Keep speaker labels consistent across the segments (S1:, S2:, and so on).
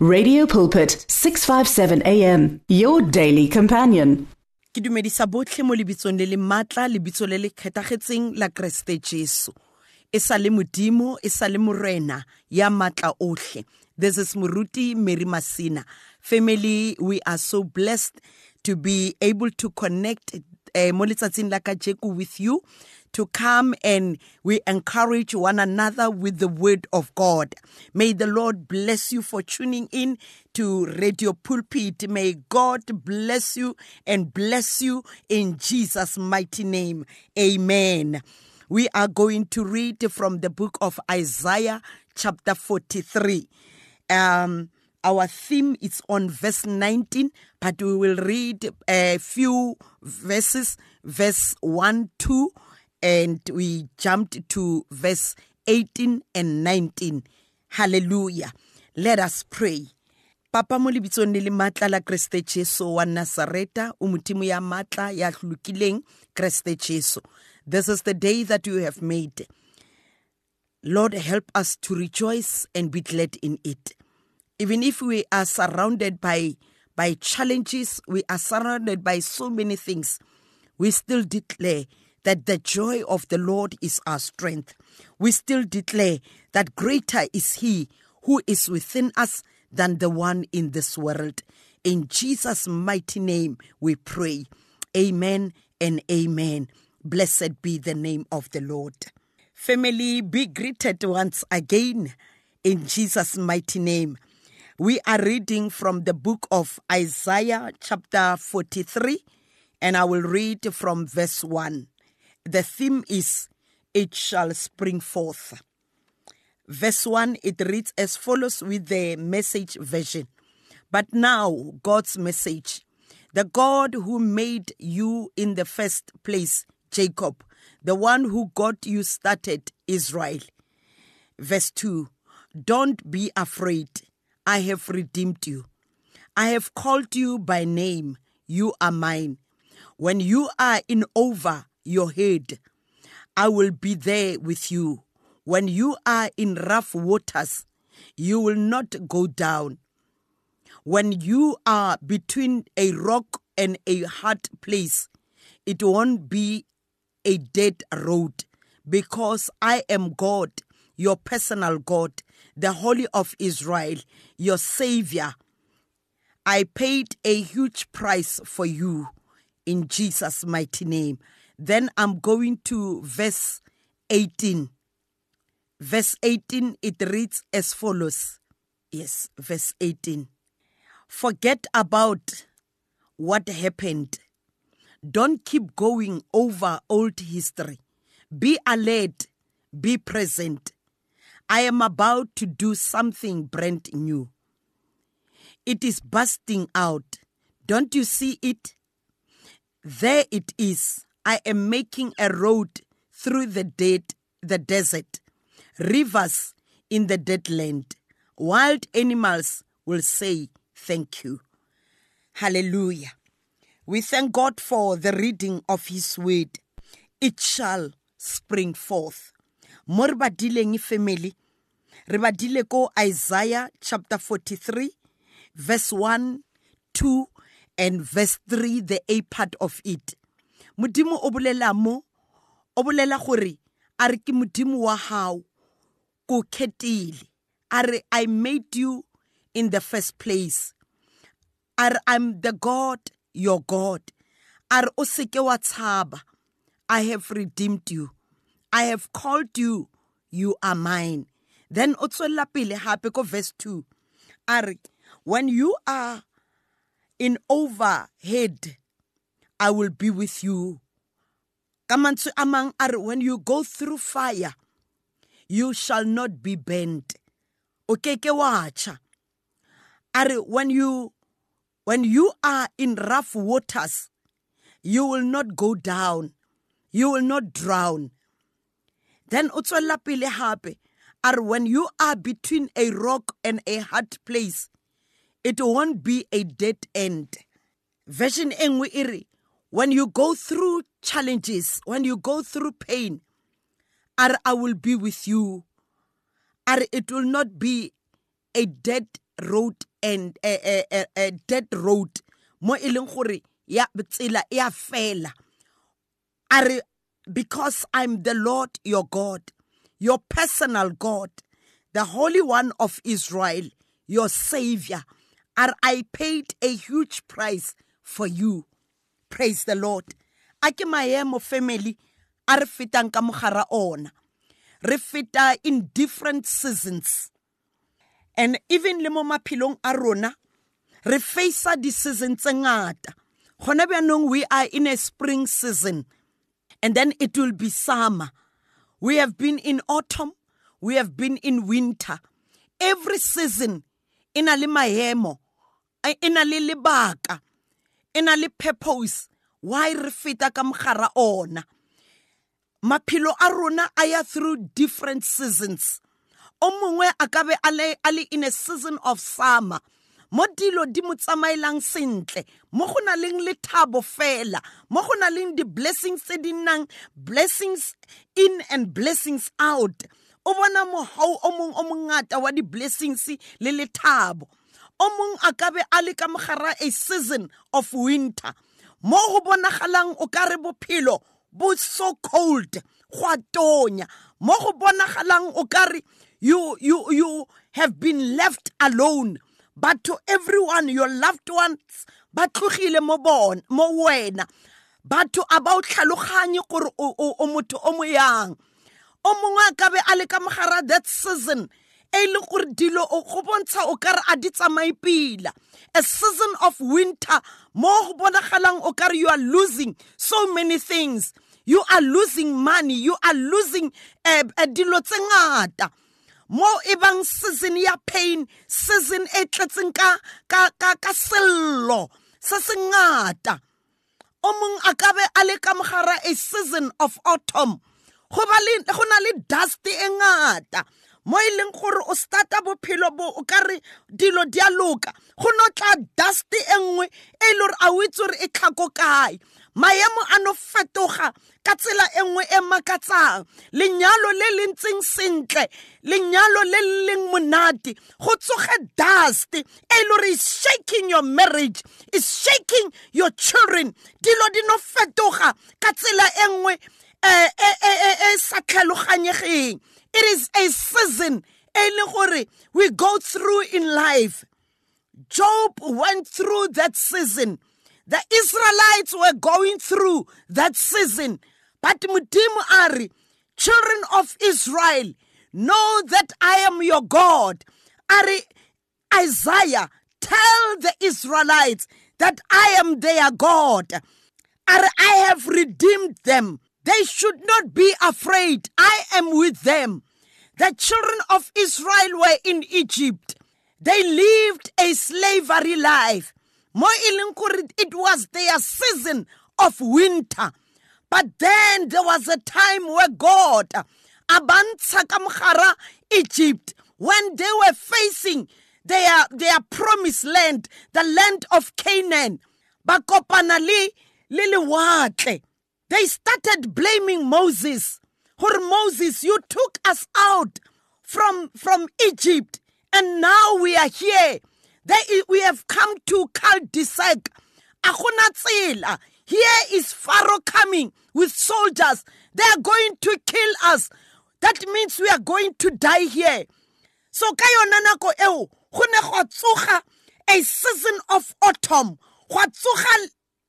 S1: Radio Pulpit 657 AM your daily companion.
S2: ke dumedisa botlhe mo lebitsong le le maatla lebitso le le kgethagetseng la kreste jesu. E sa le modimo e sa le morena ya maatla otlhe. This is Muruti mary masina. Family we are so blessed to be able to connect uh, mo letsatsing la kajeko with you to come and we encourage one another with the word of God. May the Lord bless you for tuning in to Radio Pulpit. May God bless you and bless you in Jesus' mighty name. Amen. We are going to read from the book of Isaiah, chapter 43. Um, our theme is on verse 19, but we will read a few verses, verse 1, 2, and we jumped to verse 18 and 19. Hallelujah. Let us pray. Papa mo le matla la Kriste Jesu wa Nazareta, o ya matla ya Jesu. This is the day that you have made. Lord, help us to rejoice and be glad in it. Even if we are surrounded by by challenges, we are surrounded by so many things, we still declare that the joy of the Lord is our strength. We still declare that greater is He who is within us than the one in this world. In Jesus' mighty name we pray. Amen and amen. Blessed be the name of the Lord. Family, be greeted once again in Jesus' mighty name. We are reading from the book of Isaiah, chapter 43, and I will read from verse 1 the theme is It Shall Spring Forth. Verse 1, it reads as follows with the message version. But now, God's message the God who made you in the first place, Jacob, the one who got you started, Israel. Verse 2 Don't be afraid, I have redeemed you. I have called you by name, you are mine. When you are in over, your head. I will be there with you. When you are in rough waters, you will not go down. When you are between a rock and a hard place, it won't be a dead road because I am God, your personal God, the Holy of Israel, your Savior. I paid a huge price for you in Jesus' mighty name. Then I'm going to verse 18. Verse 18, it reads as follows. Yes, verse 18. Forget about what happened. Don't keep going over old history. Be alert, be present. I am about to do something brand new. It is bursting out. Don't you see it? There it is. I am making a road through the dead, the desert, rivers in the dead land. Wild animals will say, Thank you. Hallelujah. We thank God for the reading of His word. It shall spring forth. Mo re family, re ko Isaiah chapter 43, verse 1, 2, and verse 3, the A part of it. Modimo o bolela mo o bolela gore a re ke modimo wa gago ko a re i made you in the first place. A re i'm the god your god. A re o seke wa tshaba. I have redeemed you. I have called you you are mine. Then o tswelela pele gape ko verse 2 a re when you are in overhead I will be with you. Kamansu amang are when you go through fire, you shall not be burned. Okeke wacha. Are when you when you are in rough waters, you will not go down. You will not drown. Then utswela pele hape. Are when you are between a rock and a hard place, it won't be a dead end. Version engwe iri when you go through challenges, when you go through pain, Ar, I will be with you. Ar, it will not be a dead road and a, a, a, a dead road. Mo e leng gore ya fela. Are because i'm the lord your god your personal god the holy one of israel your savior are i paid a huge price for you praise the lord. A ke maemo family a re fetang ka mogara ona. Re feta in different seasons. And even le mo maphelong a rona re facea di-season tse ngata. Gona bjanong we are in a spring season and then it will be summer. We have been in autumn we have been in winter. Every season e na le maemo e na le lebaka e na le purpose why re feta ka mogara ona? Maphelo a rona a ya through different seasons. O mongwe a ka be a le in a season of summer. Mo dilo di mo tsamaelang sentle mo go na leng lethabo fela mo go na leng di-blessings tse di nnang blessings in and blessings out. O bona mogau o mongwe o mongata wa di-blessings le lethabo o mongwe a ka be a le ka mogara a season of winter. Mo go bonagalang o ka re bophelo bo so cold go a tonya. Mo go bonagalang o ka re you, you, you have been left alone but to everyone your loved ones ba tlogile mo bona mo wena. Batho a ba o tlhaloganye gore o motho o mo yang. O mongwe a ka be a le ka mogara that season e le gore dilo go bontsha o kare a di tsamaye pila. A season of winter mo go bonagalang o kare you are losing so many things. You are losing money you are losing uh, uh, dilo tse ngata. Mo e bang season ya pain season e tletseng ka ka ka ka sello se se ngata. O mong a ka a le ka mogara a season of autumn. Go na le dust e ngata mo e leng gore o starta bophelo bo o ka re dilo di a loka. Go no tla dust e nngwe e le gore a o itse gore e tlhako kae. Maemo a no fetoga ka tsela e nngwe e makatsang. Lenyalo le le ntseng sentle lenyalo le le leng monate go tsoge dust e le gore is shaking your marriage is shaking your children. Dilo di no fetoga ka tsela e nngwe e sa tlhaloganyegeng it is a season we go through in life job went through that season the Israelites were going through that season. But Mudimu Ari, children of Israel, know that I am your God. Ari, Isaiah, tell the Israelites that I am their God. Ari, I have redeemed them. They should not be afraid. I am with them. The children of Israel were in Egypt. They lived a slavery life. mo e leng it was their season of winter but then there was a time where god a bantsha ka egypt when they were facing their, their promised land the land of canaan ba kopana they started blaming moses gore moses you took us out from from egypt and now we are here they, we have come to cul-de-sac. Here is Pharaoh coming with soldiers. They are going to kill us. That means we are going to die here. So ka yona nako eo go ne a season of autumn. Go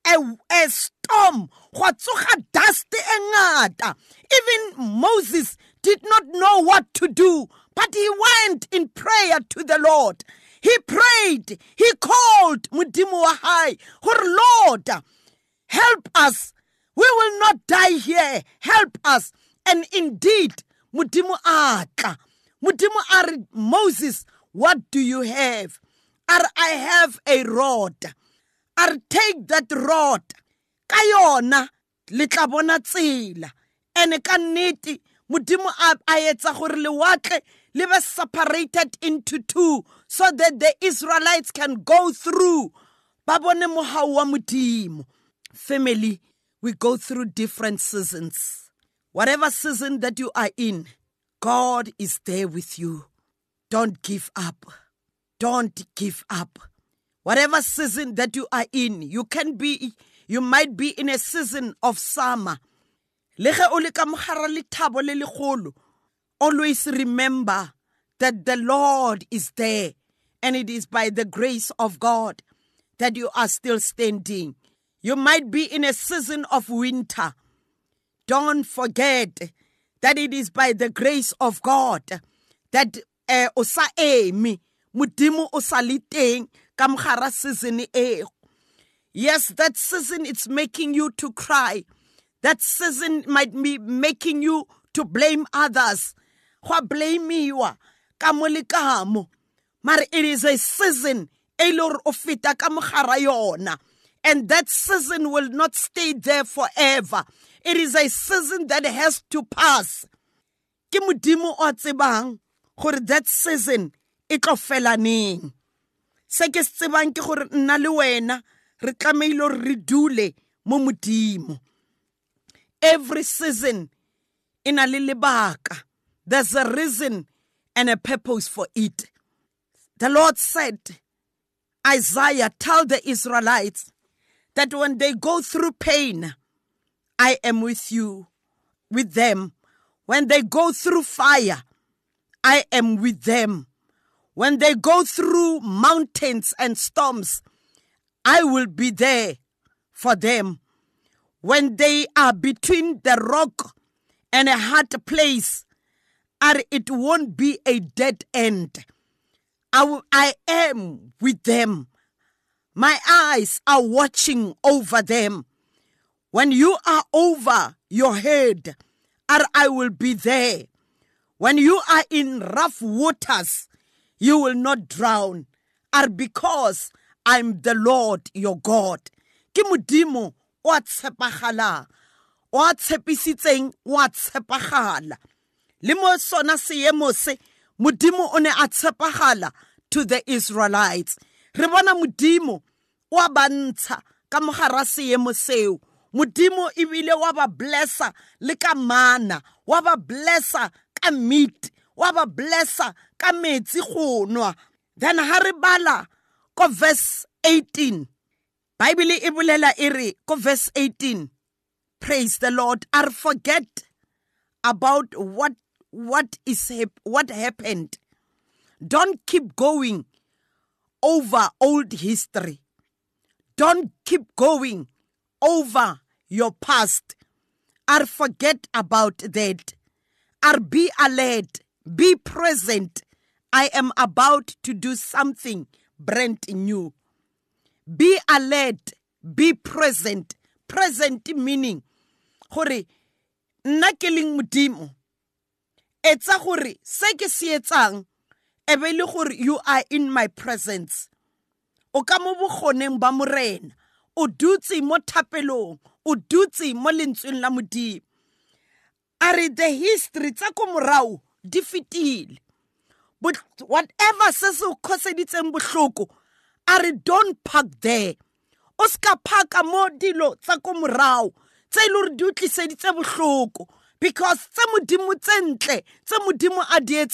S2: a, a storm. Go tsoga dust e ngata. Even Moses did not know what to do, but he went in prayer to the Lord. He prayed, he called Mudimu Wahai, Lord, help us. We will not die here. Help us. And indeed, Mudimu Aka, Mudimu Ar Moses, what do you have? Ar I have a rod. Ar take that rod. Kayona, litla bona tsela. Ene ka nnete, Mudimu a etsa gore lewatle le be separated into two so that the Israelites can go through. Family, we go through different seasons. Whatever season that you are in, God is there with you. Don't give up. don't give up whatever season that you are in you can be you might be in a season of summer. Le ge o le ka mogara lethabo le legolo always remember that the lord is there and it is by the grace of god that you are still standing. You might be in a season of winter. Don't forget that it is by the grace of god that uh, o sa eme. Modimo o le ka mogara season e yes that season it's making you to cry. That season might be making you to blame others. Go blameiwa ka mo le ka mo. Mare it is a season e le gore o feta ka yona. And that season will not stay there forever. It is a season that has to pass. Ke modimo o tsebang that season e tlo fela tsebang wena re gore re dule mo modimo. Every season in a le lebaka. There's a reason and a purpose for it. The lord said isaiah tell the israelites that when they go through pain i am with you with them. When they go through fire i am with them. When they go through mountains and storms i will be there for them when they are between the rock and a hard place, and it won't be a dead end. I, I am with them. My eyes are watching over them. When you are over your head, I will be there. When you are in rough waters, you will not drown, are because I'm the Lord your God. Ke modimo o a tshepagalang o a tshepisitseng o a tshepagala le mo sona seemo se modimo o ne a tshepagala to the israelites. Re bona modimo o a bantsha ka mogara seemo seo. Modimo ebile wa ba blessa le ka mana wa ba blessa ka meat wa ba blessa ka metsi go nwa. Then ha re bala ko verse 18 Bible e bolela ko verse 18 Praise the Lord. I forget about what what is what happened. Don't keep going over old history. Don't keep going over your past. Or forget about that. Or be alert. Be present. I am about to do something brand new. Be alert be present. Present meaning gore nna ke etsa gore se ke se etsang you are in my presence. O ka mo morena. O dutse mo thapelong o dutse mo lentsweng la modimo. A the history tsa ko whatever se se o kgoseditseng re don't park there. O ska phaka mo dilo tsa ko morago tse e le di because tse modimo tse tse modimo a di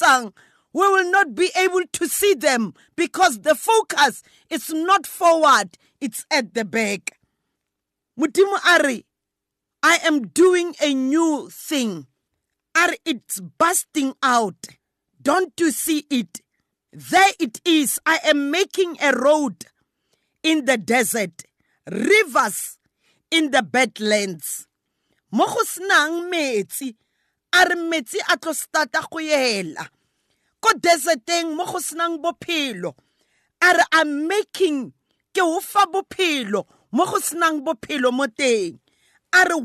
S2: we will not be able to see them because the focus is not forward it's at the back. Modimo a re i am doing a new thing. Are it's busting out don't you see it There it is. I am making a road in the desert, rivers in the badlands. Mo go senang metsi, a re metsi a tlo starta go ela. Ko deserteng mo go senang bophelo, I'm making ke o fa bophelo mo go senang bophelo mo teng.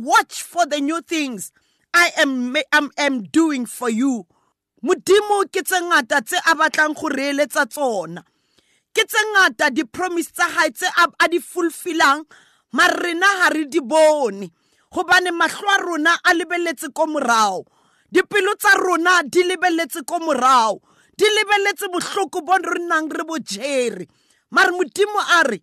S2: Watch for the new things I am I am doing for you modimo ke tse ngata tse a batlang go reeletsa tsona. Ke tse di-promise tsa gae tse a di fulfillang mare rena ga re di bone. Gobane matlho a rona a lebeletse ko morago dipelo tsa rona di lebeletse ko morago di lebeletse botlhoko bo re nang re bo jere. Mare modimo a re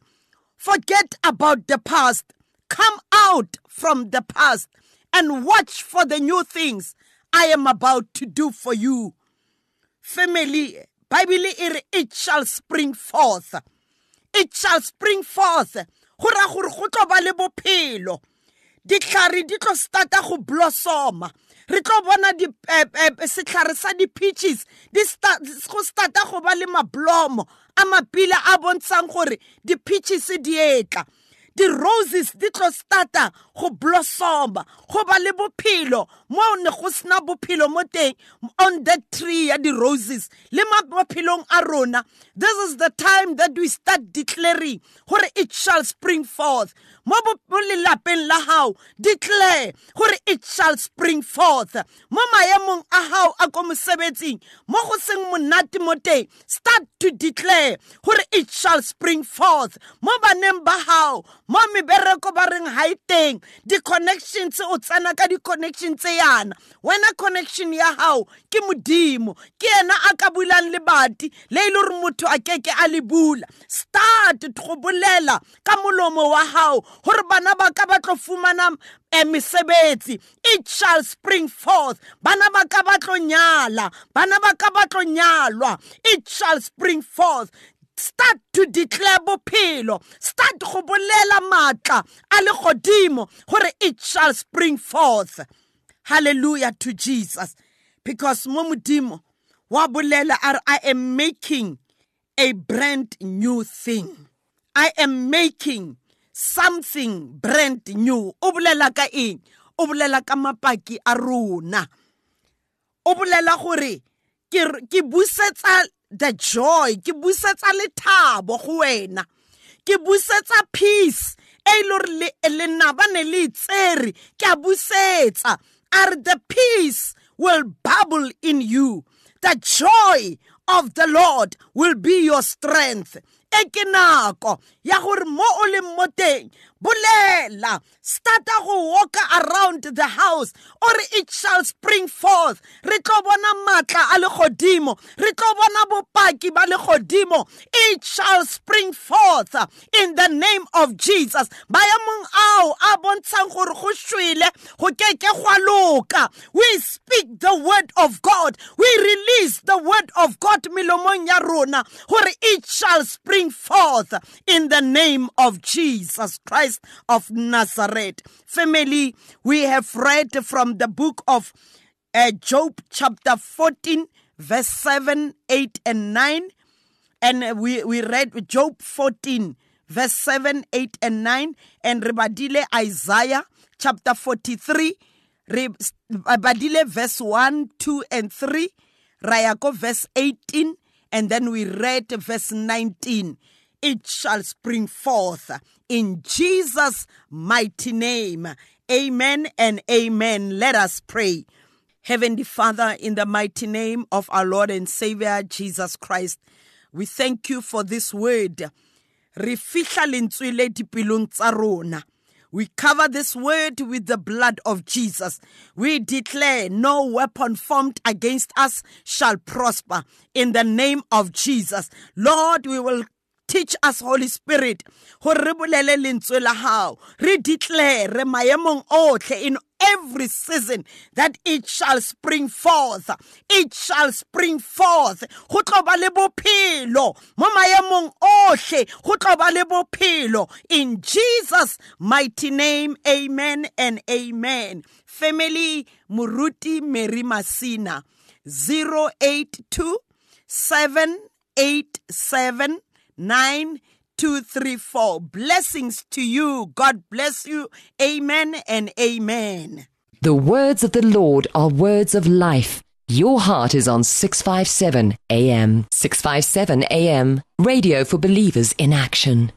S2: forget about the past. Come out from the past and watch for the new things I am about to do for you. Family, bible e it shall spring forth. It shall spring forth. Go ra gore go tlo ba le bophelo. Ditlhare di tlo starta go blossoma re tlo bona eh, eh, setlhare sa di-peaches di go starta go ba le mablomo a mapila a bontshang gore di-peaches di etla di-roses di tlo starta go blossoma go ba le bophelo. Mo ne go sena bophelo mo teng on that tree ya di-roses le maphelong a rona. This is the time that we start declaring gore it shall spring forth. Mo lelapeng la gago declare gore it shall spring forth. Mo maemong a gago a ko mosebetsing mo go seng monate mo teng start to declare gore it shall spring forth. Mo baneng ba gago mo mebereko ba reng ga e teng. Di-connections o tsena ka di-connection tse yana. Wena connection ya gago ke modimo. Ke ena a ka bulang lebati le e le gore motho a keke a le bula. Start go bolela ka molomo wa gago gore bana ba ka ba tlo fumana e mesebetsi. It shall spring forth. Bana ba ka ba tlo nyala. Bana ba ka ba tlo nyalwa. It shall spring forth. Start to declare bophelo. Start go bolela maatla a le godimo gore it shall spring forth. Hallelujah to jesus. Because mo modimo wa bolela a re i am making a brand new thing. I am making something brand new. O bolela ka eng? O bolela ka mapaki a rona. O bolela gore ke busetsa the joy. Ke busetsa lethabo go wena. Ke busetsa peace. E gore le nna ba ne le tsere ke a busetsa. Are the peace will bubble in you. The joy of the lord will be your strength e ke nako ya gore mo o leng mo teng bolela starta go walka around the house or it shall spring forth. Re tlo bona matla a legodimo re tlo bona bopaki ba legodimo. It shall spring forth in the name of jesus. Maemong ao a bontshang gore go shwele go keke gwa we speak the word of god. We release the word of god melomong ya rona gore it shall spring forth in the name of jesus christ Christ of Nazareth. Family, we have read from the book of uh, Job, chapter 14, verse 7, 8, and 9. And we, we read Job 14, verse 7, 8, and 9. And Rebadile Isaiah, chapter 43, Rebadile verse 1, 2, and 3. Rayako, verse 18. And then we read verse 19 it shall spring forth in Jesus' mighty name. Amen and amen. Let us pray. Heavenly Father, in the mighty name of our Lord and Savior Jesus Christ, we thank you for this word. We cover this word with the blood of Jesus. We declare no weapon formed against us shall prosper in the name of Jesus. Lord, we will teach us holy spirit re re maemong in every season that it shall spring forth. It shall spring forth. Go tlo ba le bophelo. Mo maemong otlhe go in jesus mighty name amen and amen. Family muruti mary masina 082 787 9234. Blessings to you. God bless you. Amen and amen.
S3: The words of the Lord are words of life. Your heart is on 657 AM. 657 AM. Radio for believers in action.